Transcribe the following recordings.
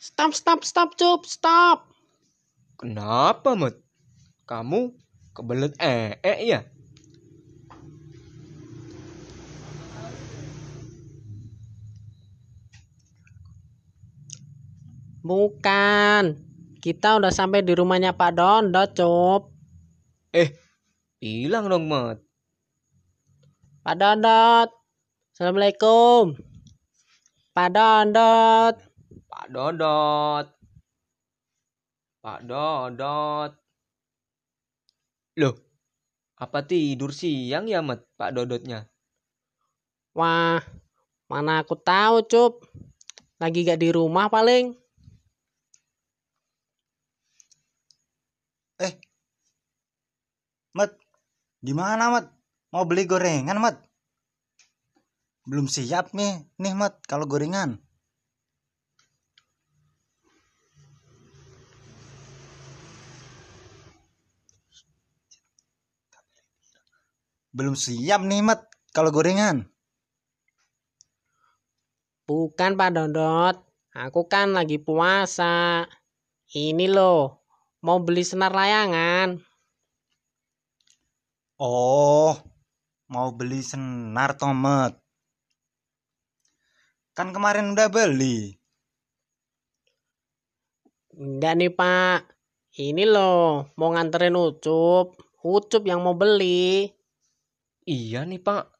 Stop, stop, stop, cup, stop. Kenapa, Mat? Kamu kebelet eh, eh ya? Bukan. Kita udah sampai di rumahnya Pak Dondot, cup. Eh, bilang dong, Mat. Pak Dondot. Assalamualaikum. Pak Dondot. Pak Dodot. Pak Dodot. Loh, apa tidur siang ya, Mat, Pak Dodotnya? Wah, mana aku tahu, cup. Lagi gak di rumah paling. Eh, Mat, gimana Mat? Mau beli gorengan Mat? Belum siap nih, nih Mat, kalau gorengan. Belum siap nih Mat, kalau gorengan. Bukan Pak Dondot. Aku kan lagi puasa. Ini loh, mau beli senar layangan. Oh, mau beli senar Tomet. Kan kemarin udah beli. Enggak nih Pak. Ini loh, mau nganterin Ucup. Ucup yang mau beli. Iya nih, Pak.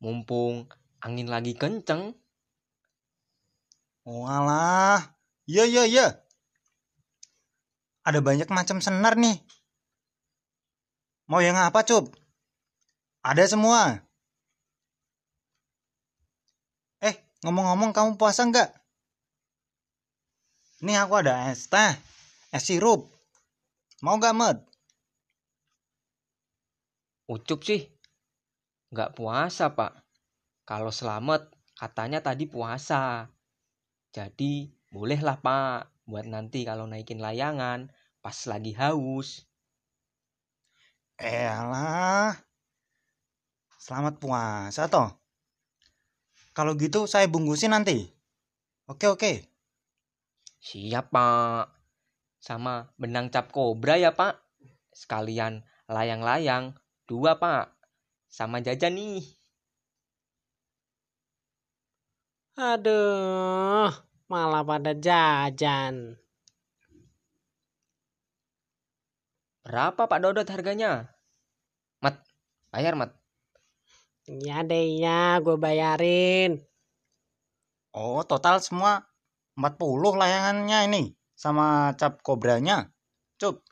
Mumpung angin lagi kenceng. Oh alah, iya iya iya. Ada banyak macam senar nih. Mau yang apa, Cup? Ada semua. Eh, ngomong-ngomong kamu puasa nggak? Nih aku ada es teh, es sirup. Mau nggak, Med? Ucup sih. Nggak puasa, Pak. Kalau selamat, katanya tadi puasa. Jadi, bolehlah, Pak. Buat nanti kalau naikin layangan, pas lagi haus. Eh alah. Selamat puasa toh. Kalau gitu saya bungkusin nanti. Oke oke. Siap, Pak. Sama benang cap kobra ya, Pak. Sekalian layang-layang. Dua, Pak. Sama jajan nih. Aduh, malah pada jajan. Berapa, Pak Dodot harganya? Mat, bayar, Mat. Ya deh ya, gue bayarin. Oh total semua 40 layangannya ini sama cap kobranya. Cup.